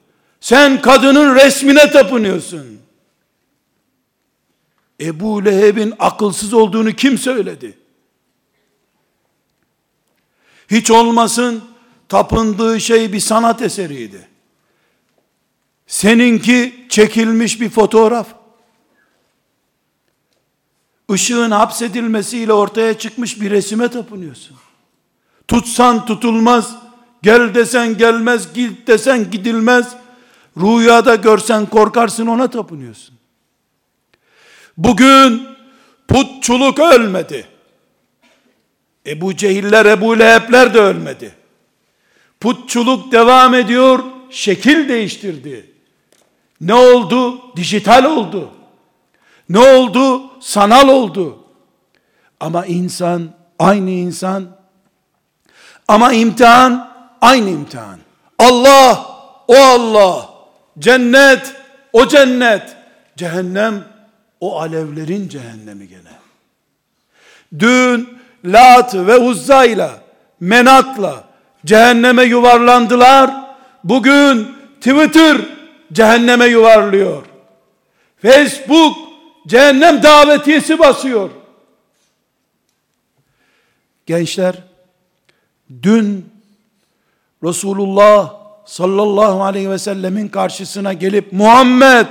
S1: Sen kadının resmine tapınıyorsun. Ebu Leheb'in akılsız olduğunu kim söyledi? Hiç olmasın tapındığı şey bir sanat eseriydi. Seninki çekilmiş bir fotoğraf. Işığın hapsedilmesiyle ortaya çıkmış bir resime tapınıyorsun. Tutsan tutulmaz, gel desen gelmez, git desen gidilmez. Rüyada görsen korkarsın ona tapınıyorsun. Bugün putçuluk ölmedi. Ebu Cehiller, Ebu Lehebler de ölmedi. Putçuluk devam ediyor, şekil değiştirdi. Ne oldu? Dijital oldu. Ne oldu? Sanal oldu. Ama insan aynı insan. Ama imtihan aynı imtihan. Allah o Allah. Cennet o cennet. Cehennem o alevlerin cehennemi gene. Dün Lat ve Uzza Menat'la cehenneme yuvarlandılar. Bugün Twitter cehenneme yuvarlıyor. Facebook cehennem davetiyesi basıyor. Gençler dün Resulullah sallallahu aleyhi ve sellemin karşısına gelip Muhammed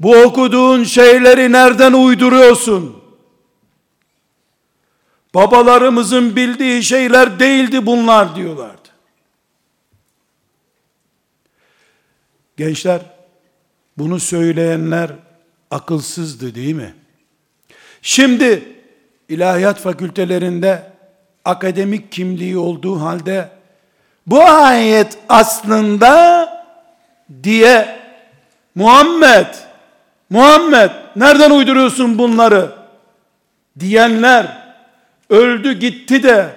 S1: bu okuduğun şeyleri nereden uyduruyorsun? Babalarımızın bildiği şeyler değildi bunlar diyorlardı. Gençler, bunu söyleyenler akılsızdı değil mi? Şimdi ilahiyat fakültelerinde akademik kimliği olduğu halde bu ayet aslında diye Muhammed Muhammed nereden uyduruyorsun bunları? Diyenler öldü gitti de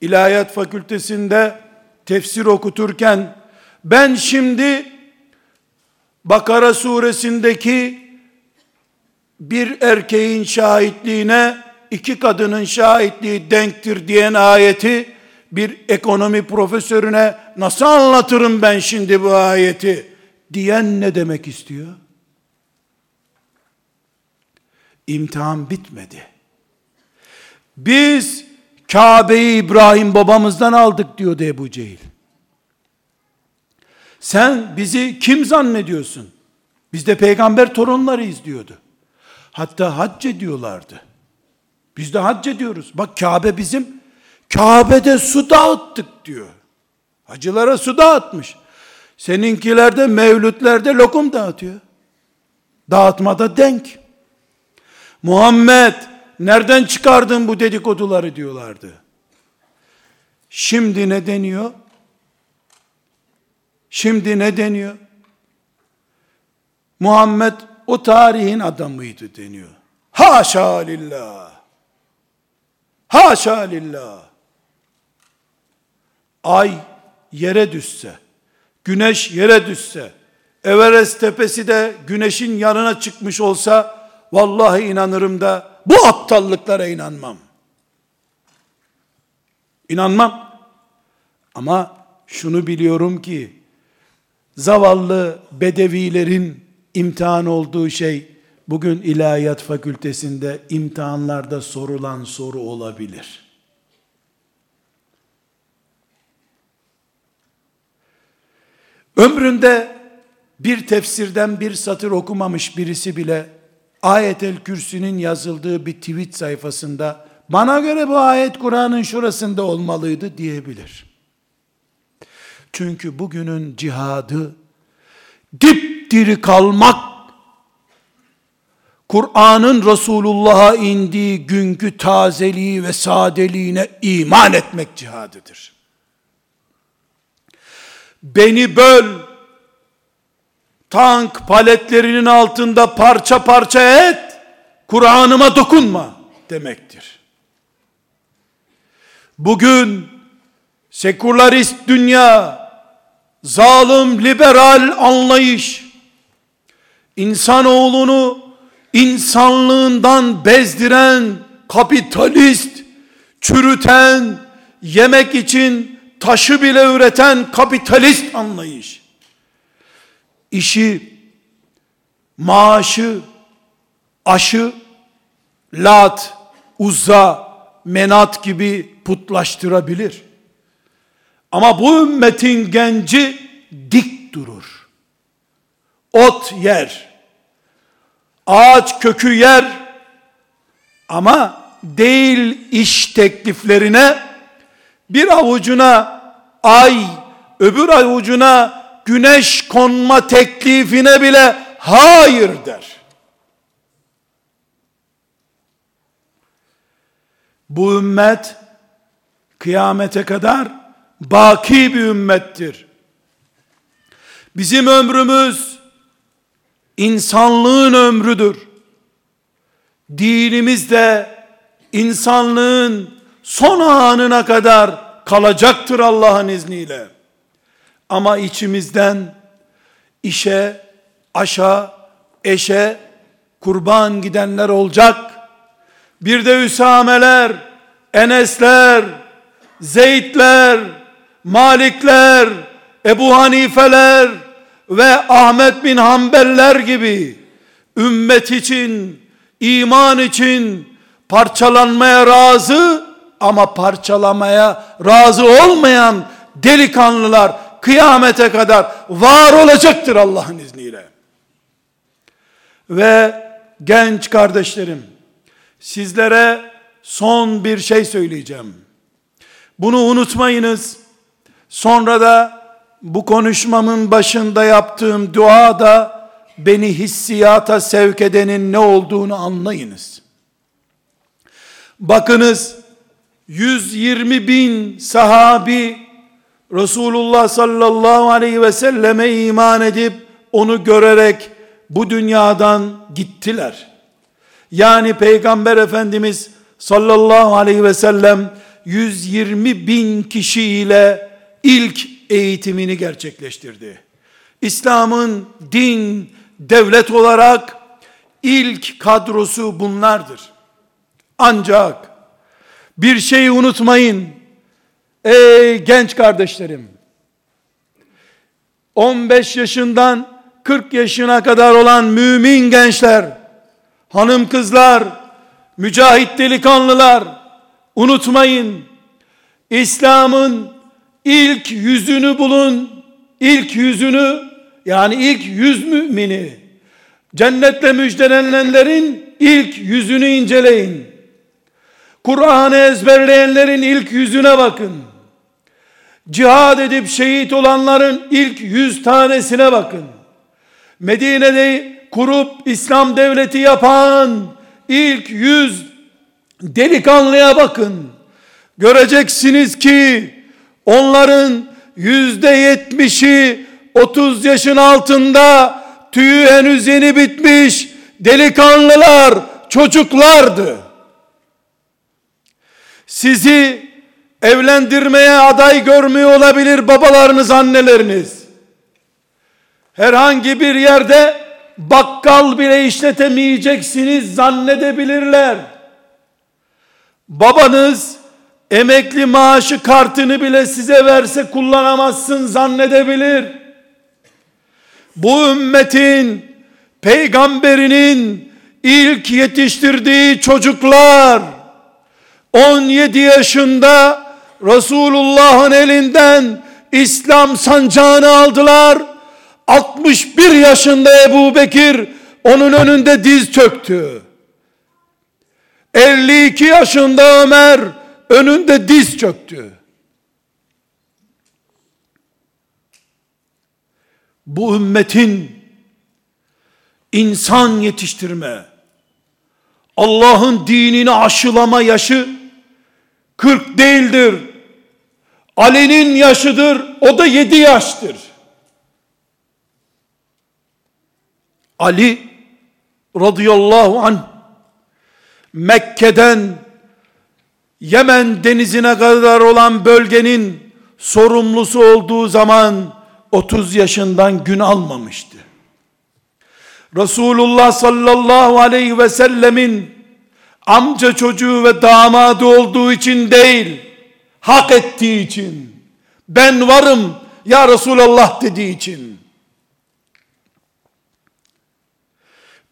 S1: ilahiyat fakültesinde tefsir okuturken ben şimdi Bakara suresindeki bir erkeğin şahitliğine iki kadının şahitliği denktir diyen ayeti bir ekonomi profesörüne nasıl anlatırım ben şimdi bu ayeti diyen ne demek istiyor? İmtihan bitmedi. Biz Kabe'yi İbrahim babamızdan aldık diyordu Ebu Cehil. Sen bizi kim zannediyorsun? Biz de peygamber torunlarıyız diyordu. Hatta hac ediyorlardı. Biz de hac ediyoruz. Bak Kabe bizim. Kabe'de su dağıttık diyor. Hacılara su dağıtmış. Seninkilerde mevlütlerde lokum dağıtıyor. Dağıtmada denk. Muhammed nereden çıkardın bu dedikoduları diyorlardı. Şimdi ne deniyor? Şimdi ne deniyor? Muhammed o tarihin adamıydı deniyor. Haşa lillah. Haşa lillah. Ay yere düşse, güneş yere düşse, Everest tepesi de güneşin yanına çıkmış olsa, vallahi inanırım da bu aptallıklara inanmam. İnanmam. Ama şunu biliyorum ki, zavallı bedevilerin imtihan olduğu şey, bugün ilahiyat fakültesinde imtihanlarda sorulan soru olabilir. Ömründe bir tefsirden bir satır okumamış birisi bile ayetel kürsünün yazıldığı bir tweet sayfasında bana göre bu ayet Kur'an'ın şurasında olmalıydı diyebilir. Çünkü bugünün cihadı dipdiri kalmak Kur'an'ın Resulullah'a indiği günkü tazeliği ve sadeliğine iman etmek cihadıdır. Beni böl, tank paletlerinin altında parça parça et, Kur'an'ıma dokunma demektir. Bugün sekülerist dünya, zalim liberal anlayış, insanoğlunu insanlığından bezdiren, kapitalist, çürüten, yemek için taşı bile üreten kapitalist anlayış. İşi, maaşı, aşı, lat, uzza, menat gibi putlaştırabilir. Ama bu ümmetin genci dik durur. Ot yer ağaç kökü yer ama değil iş tekliflerine bir avucuna ay öbür avucuna güneş konma teklifine bile hayır der. Bu ümmet kıyamete kadar baki bir ümmettir. Bizim ömrümüz insanlığın ömrüdür. Dinimiz de insanlığın son anına kadar kalacaktır Allah'ın izniyle. Ama içimizden işe, aşa, eşe kurban gidenler olacak. Bir de Üsameler, Enesler, Zeydler, Malikler, Ebu Hanifeler, ve Ahmet bin Hanbeller gibi ümmet için, iman için parçalanmaya razı ama parçalamaya razı olmayan delikanlılar kıyamete kadar var olacaktır Allah'ın izniyle. Ve genç kardeşlerim, sizlere son bir şey söyleyeceğim. Bunu unutmayınız. Sonra da bu konuşmamın başında yaptığım duada beni hissiyata sevk edenin ne olduğunu anlayınız. Bakınız 120 bin sahabi Resulullah sallallahu aleyhi ve selleme iman edip onu görerek bu dünyadan gittiler. Yani Peygamber Efendimiz sallallahu aleyhi ve sellem 120 bin kişiyle ilk eğitimini gerçekleştirdi. İslam'ın din, devlet olarak ilk kadrosu bunlardır. Ancak bir şeyi unutmayın. Ey genç kardeşlerim. 15 yaşından 40 yaşına kadar olan mümin gençler, hanım kızlar, mücahit delikanlılar unutmayın. İslam'ın ilk yüzünü bulun. ilk yüzünü yani ilk yüz mümini cennetle müjdelenenlerin ilk yüzünü inceleyin. Kur'an'ı ezberleyenlerin ilk yüzüne bakın. Cihad edip şehit olanların ilk yüz tanesine bakın. Medine'de kurup İslam devleti yapan ilk yüz delikanlıya bakın. Göreceksiniz ki onların yüzde yetmişi 30 yaşın altında tüyü henüz yeni bitmiş delikanlılar, çocuklardı. Sizi evlendirmeye aday görmüyor olabilir babalarınız, anneleriniz. Herhangi bir yerde bakkal bile işletemeyeceksiniz zannedebilirler. Babanız emekli maaşı kartını bile size verse kullanamazsın zannedebilir. Bu ümmetin peygamberinin ilk yetiştirdiği çocuklar 17 yaşında Resulullah'ın elinden İslam sancağını aldılar. 61 yaşında Ebu Bekir onun önünde diz çöktü. 52 yaşında Ömer önünde diz çöktü. Bu ümmetin insan yetiştirme, Allah'ın dinini aşılama yaşı 40 değildir. Ali'nin yaşıdır, o da 7 yaştır. Ali radıyallahu an Mekke'den Yemen denizine kadar olan bölgenin sorumlusu olduğu zaman 30 yaşından gün almamıştı. Resulullah sallallahu aleyhi ve sellemin amca çocuğu ve damadı olduğu için değil, hak ettiği için, ben varım ya Resulallah dediği için,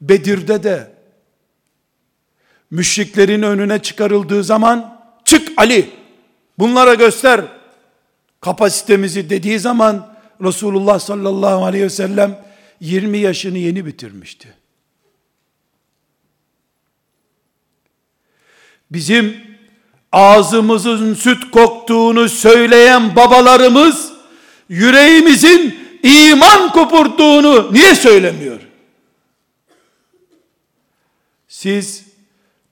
S1: Bedir'de de müşriklerin önüne çıkarıldığı zaman çık Ali bunlara göster. kapasitemizi dediği zaman Resulullah sallallahu aleyhi ve sellem 20 yaşını yeni bitirmişti. Bizim ağzımızın süt koktuğunu söyleyen babalarımız yüreğimizin iman kopurduğunu niye söylemiyor? Siz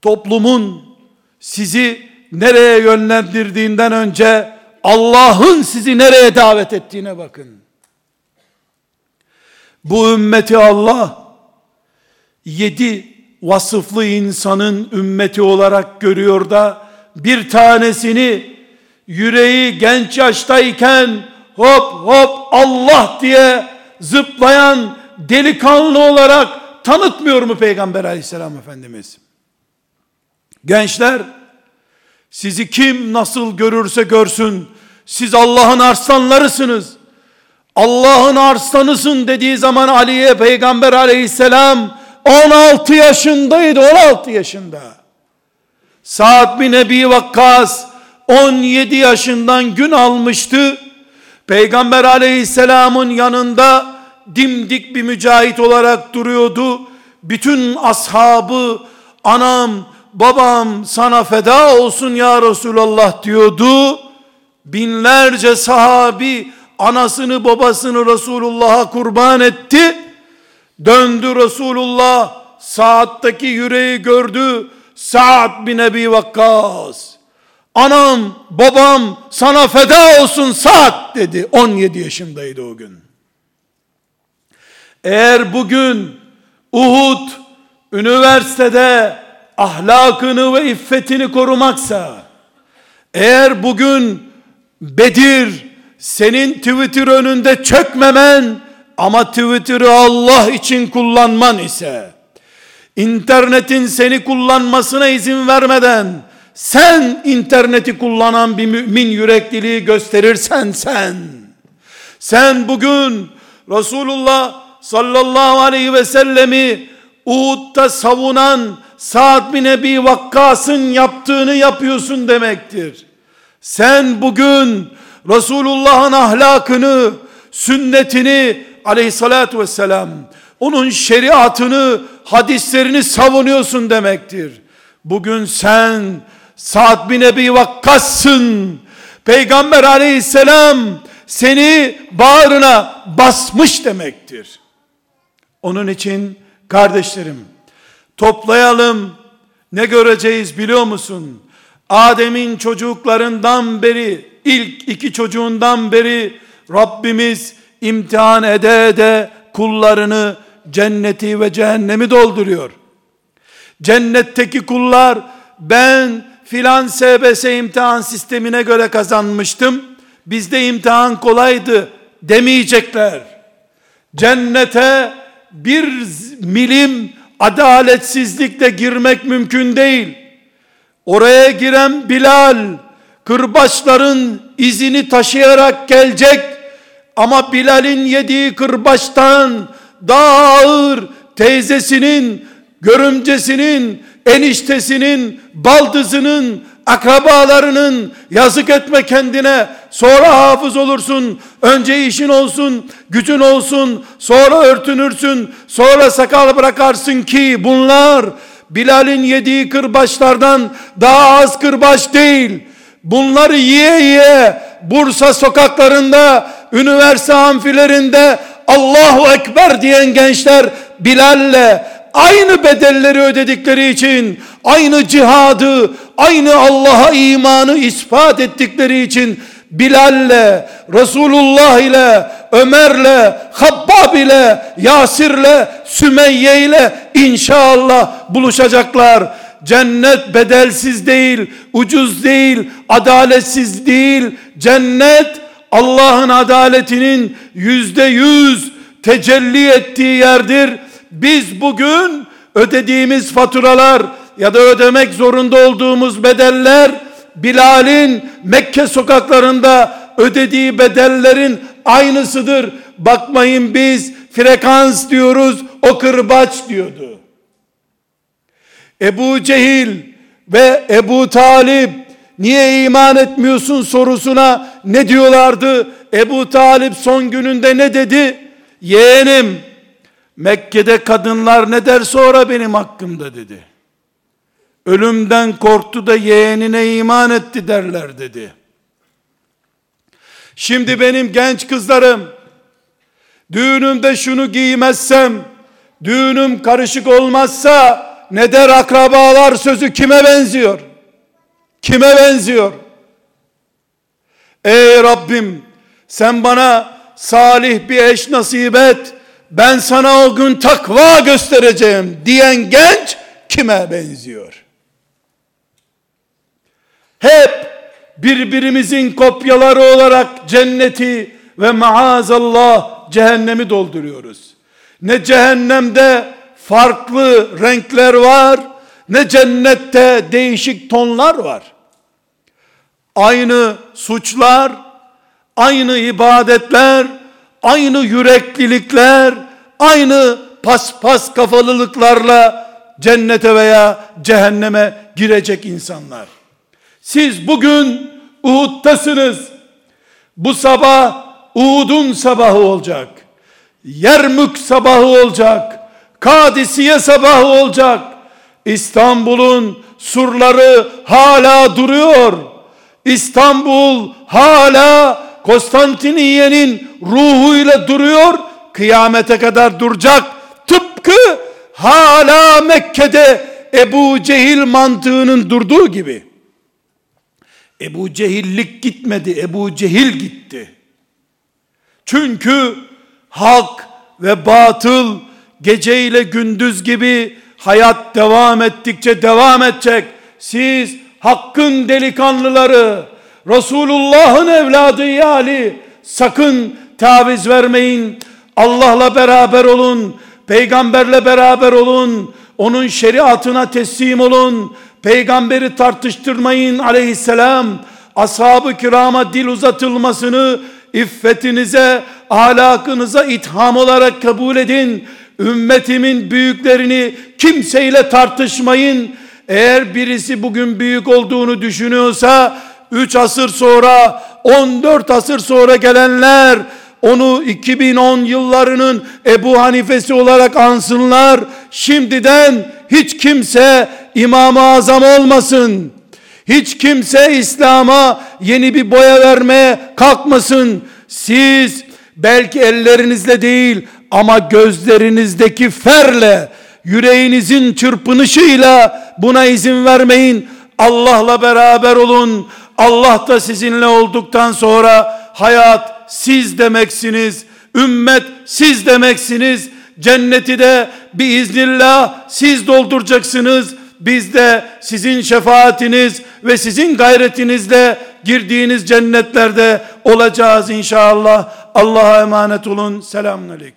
S1: toplumun sizi nereye yönlendirdiğinden önce Allah'ın sizi nereye davet ettiğine bakın. Bu ümmeti Allah yedi vasıflı insanın ümmeti olarak görüyor da bir tanesini yüreği genç yaştayken hop hop Allah diye zıplayan delikanlı olarak tanıtmıyor mu Peygamber aleyhisselam Efendimiz? Gençler, sizi kim nasıl görürse görsün, siz Allah'ın arslanlarısınız. Allah'ın arslanısın dediği zaman Ali'ye Peygamber aleyhisselam 16 yaşındaydı, 16 yaşında. Sa'd bin Ebi Vakkas 17 yaşından gün almıştı. Peygamber aleyhisselamın yanında dimdik bir mücahit olarak duruyordu. Bütün ashabı anam babam sana feda olsun ya Resulallah diyordu. Binlerce sahabi anasını babasını Resulullah'a kurban etti. Döndü Resulullah Sa'd'daki yüreği gördü. Sa'd bin Ebi Vakkas. Anam babam sana feda olsun Sa'd dedi. 17 yaşındaydı o gün. Eğer bugün Uhud üniversitede ahlakını ve iffetini korumaksa, eğer bugün Bedir senin Twitter önünde çökmemen ama Twitter'ı Allah için kullanman ise, internetin seni kullanmasına izin vermeden, sen interneti kullanan bir mümin yürekliliği gösterirsen sen, sen bugün Resulullah sallallahu aleyhi ve sellemi Uhud'da savunan Sa'd bin Ebi Vakkas'ın yaptığını yapıyorsun demektir. Sen bugün Resulullah'ın ahlakını, sünnetini aleyhissalatü vesselam, onun şeriatını, hadislerini savunuyorsun demektir. Bugün sen Sa'd bin Ebi Vakkas'sın. Peygamber aleyhisselam seni bağrına basmış demektir. Onun için kardeşlerim toplayalım Ne göreceğiz biliyor musun? Adem'in çocuklarından beri, ilk iki çocuğundan beri Rabbimiz imtihan ede ede kullarını cenneti ve cehennemi dolduruyor. Cennetteki kullar ben filan SBS imtihan sistemine göre kazanmıştım. Bizde imtihan kolaydı demeyecekler. Cennete bir milim adaletsizlikle girmek mümkün değil. Oraya giren Bilal kırbaçların izini taşıyarak gelecek ama Bilal'in yediği kırbaçtan daha ağır teyzesinin, görümcesinin, eniştesinin, baldızının, akrabalarının yazık etme kendine. Sonra hafız olursun önce işin olsun gücün olsun sonra örtünürsün sonra sakal bırakarsın ki bunlar Bilal'in yediği kırbaçlardan daha az kırbaç değil. Bunları yiye yiye Bursa sokaklarında üniversite amfilerinde Allahu Ekber diyen gençler Bilal'le aynı bedelleri ödedikleri için, aynı cihadı, aynı Allah'a imanı ispat ettikleri için Bilal'le, Resulullah ile, Ömer'le, Habbab ile, Yasir'le, Sümeyye ile inşallah buluşacaklar. Cennet bedelsiz değil, ucuz değil, adaletsiz değil. Cennet Allah'ın adaletinin yüzde yüz tecelli ettiği yerdir. Biz bugün ödediğimiz faturalar ya da ödemek zorunda olduğumuz bedeller Bilal'in Mekke sokaklarında ödediği bedellerin aynısıdır. Bakmayın biz frekans diyoruz, o kırbaç diyordu. Ebu Cehil ve Ebu Talip niye iman etmiyorsun sorusuna ne diyorlardı? Ebu Talip son gününde ne dedi? Yeğenim Mekke'de kadınlar ne der sonra benim hakkımda dedi. Ölümden korktu da yeğenine iman etti derler dedi. Şimdi benim genç kızlarım düğünümde şunu giymezsem düğünüm karışık olmazsa ne der akrabalar sözü kime benziyor? Kime benziyor? Ey Rabbim sen bana salih bir eş nasip et. Ben sana o gün takva göstereceğim diyen genç kime benziyor? Hep birbirimizin kopyaları olarak cenneti ve maazallah cehennemi dolduruyoruz. Ne cehennemde farklı renkler var, ne cennette değişik tonlar var. Aynı suçlar, aynı ibadetler, aynı yüreklilikler, aynı paspas kafalılıklarla cennete veya cehenneme girecek insanlar. Siz bugün Uhud'tasınız. Bu sabah Uhud'un sabahı olacak. Yermük sabahı olacak. Kadisiye sabahı olacak. İstanbul'un surları hala duruyor. İstanbul hala Konstantiniye'nin ruhuyla duruyor. Kıyamete kadar duracak. Tıpkı hala Mekke'de Ebu Cehil mantığının durduğu gibi. Ebu Cehillik gitmedi, Ebu Cehil gitti. Çünkü hak ve batıl gece ile gündüz gibi hayat devam ettikçe devam edecek. Siz hakkın delikanlıları, Resulullah'ın evladı Ali sakın taviz vermeyin. Allah'la beraber olun, peygamberle beraber olun, onun şeriatına teslim olun. Peygamberi tartıştırmayın aleyhisselam. Ashab-ı kirama dil uzatılmasını iffetinize, ahlakınıza itham olarak kabul edin. Ümmetimin büyüklerini kimseyle tartışmayın. Eğer birisi bugün büyük olduğunu düşünüyorsa 3 asır sonra 14 asır sonra gelenler onu 2010 yıllarının Ebu Hanifesi olarak ansınlar. Şimdiden hiç kimse İmam-ı Azam olmasın. Hiç kimse İslam'a yeni bir boya vermeye kalkmasın. Siz belki ellerinizle değil ama gözlerinizdeki ferle, yüreğinizin çırpınışıyla buna izin vermeyin. Allah'la beraber olun. Allah da sizinle olduktan sonra hayat siz demeksiniz. Ümmet siz demeksiniz. Cenneti de biiznillah siz dolduracaksınız. Biz de sizin şefaatiniz ve sizin gayretinizle girdiğiniz cennetlerde olacağız inşallah. Allah'a emanet olun. Selamun Aleyküm.